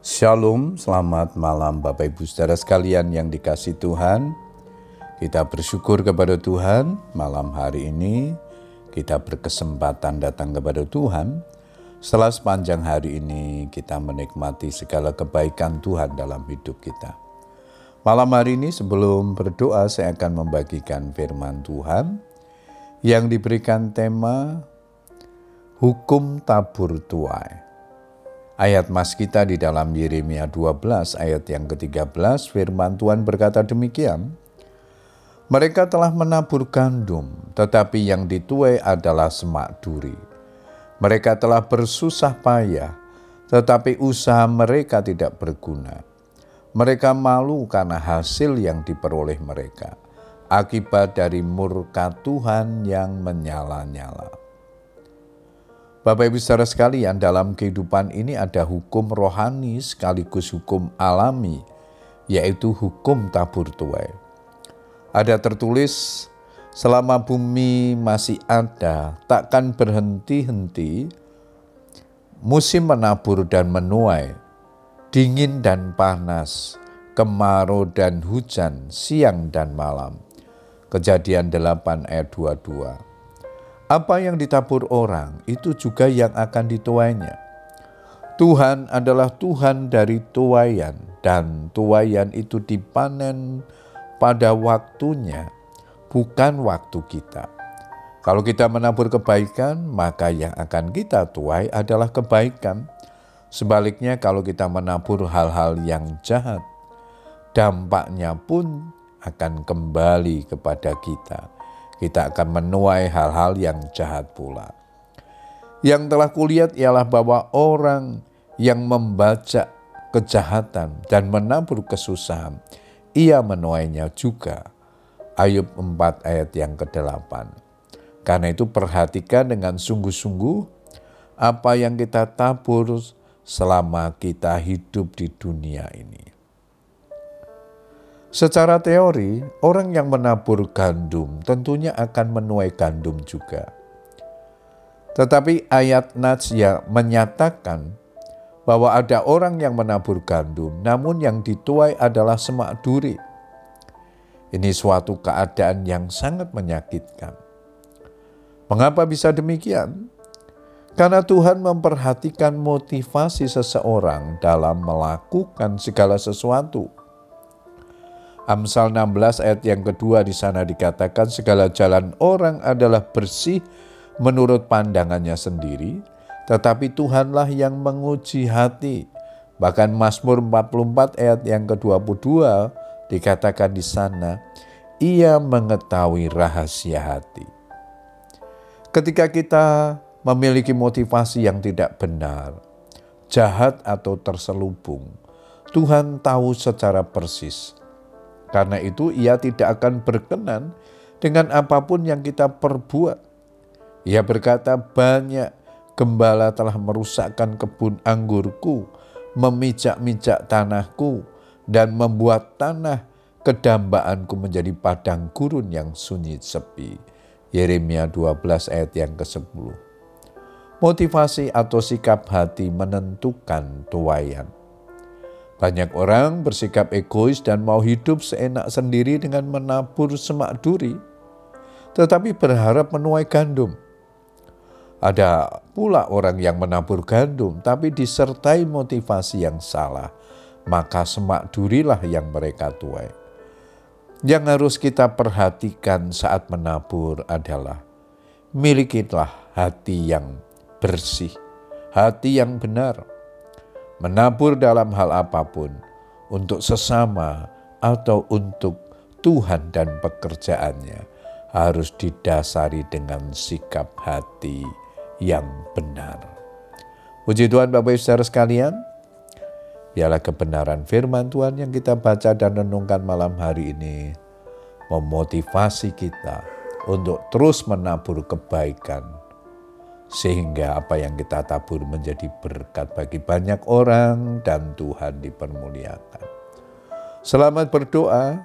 Shalom, selamat malam Bapak Ibu saudara sekalian yang dikasih Tuhan. Kita bersyukur kepada Tuhan malam hari ini kita berkesempatan datang kepada Tuhan. Setelah sepanjang hari ini kita menikmati segala kebaikan Tuhan dalam hidup kita. Malam hari ini sebelum berdoa saya akan membagikan firman Tuhan yang diberikan tema Hukum Tabur Tuai. Ayat mas kita di dalam Yeremia 12 ayat yang ke-13 firman Tuhan berkata demikian. Mereka telah menabur gandum, tetapi yang dituai adalah semak duri. Mereka telah bersusah payah, tetapi usaha mereka tidak berguna. Mereka malu karena hasil yang diperoleh mereka, akibat dari murka Tuhan yang menyala-nyala. Bapak Ibu saudara sekalian, dalam kehidupan ini ada hukum rohani sekaligus hukum alami, yaitu hukum tabur tuai. Ada tertulis, selama bumi masih ada, takkan berhenti-henti, musim menabur dan menuai, dingin dan panas, kemarau dan hujan, siang dan malam. Kejadian 8 ayat 22. Apa yang ditabur orang itu juga yang akan dituainya. Tuhan adalah Tuhan dari tuayan dan tuayan itu dipanen pada waktunya, bukan waktu kita. Kalau kita menabur kebaikan, maka yang akan kita tuai adalah kebaikan. Sebaliknya, kalau kita menabur hal-hal yang jahat, dampaknya pun akan kembali kepada kita kita akan menuai hal-hal yang jahat pula. Yang telah kulihat ialah bahwa orang yang membaca kejahatan dan menabur kesusahan, ia menuainya juga. Ayub 4 ayat yang ke-8. Karena itu perhatikan dengan sungguh-sungguh apa yang kita tabur selama kita hidup di dunia ini. Secara teori, orang yang menabur gandum tentunya akan menuai gandum juga. Tetapi ayat Najya menyatakan bahwa ada orang yang menabur gandum, namun yang dituai adalah semak duri. Ini suatu keadaan yang sangat menyakitkan. Mengapa bisa demikian? Karena Tuhan memperhatikan motivasi seseorang dalam melakukan segala sesuatu Amsal 16 ayat yang kedua di sana dikatakan segala jalan orang adalah bersih menurut pandangannya sendiri, tetapi Tuhanlah yang menguji hati. Bahkan Mazmur 44 ayat yang ke-22 dikatakan di sana, ia mengetahui rahasia hati. Ketika kita memiliki motivasi yang tidak benar, jahat atau terselubung, Tuhan tahu secara persis karena itu ia tidak akan berkenan dengan apa pun yang kita perbuat. Ia berkata banyak gembala telah merusakkan kebun anggurku, memijak-mijak tanahku, dan membuat tanah kedambaanku menjadi padang gurun yang sunyi sepi. Yeremia 12 ayat yang ke-10. Motivasi atau sikap hati menentukan tuayan. Banyak orang bersikap egois dan mau hidup seenak sendiri dengan menabur semak duri, tetapi berharap menuai gandum. Ada pula orang yang menabur gandum, tapi disertai motivasi yang salah, maka semak durilah yang mereka tuai. Yang harus kita perhatikan saat menabur adalah milikilah hati yang bersih, hati yang benar menabur dalam hal apa pun untuk sesama atau untuk Tuhan dan pekerjaannya harus didasari dengan sikap hati yang benar. Puji Tuhan Bapak Ibu Saudara sekalian, biarlah kebenaran firman Tuhan yang kita baca dan renungkan malam hari ini memotivasi kita untuk terus menabur kebaikan sehingga apa yang kita tabur menjadi berkat bagi banyak orang dan Tuhan dipermuliakan. Selamat berdoa,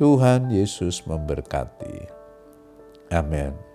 Tuhan Yesus memberkati. Amin.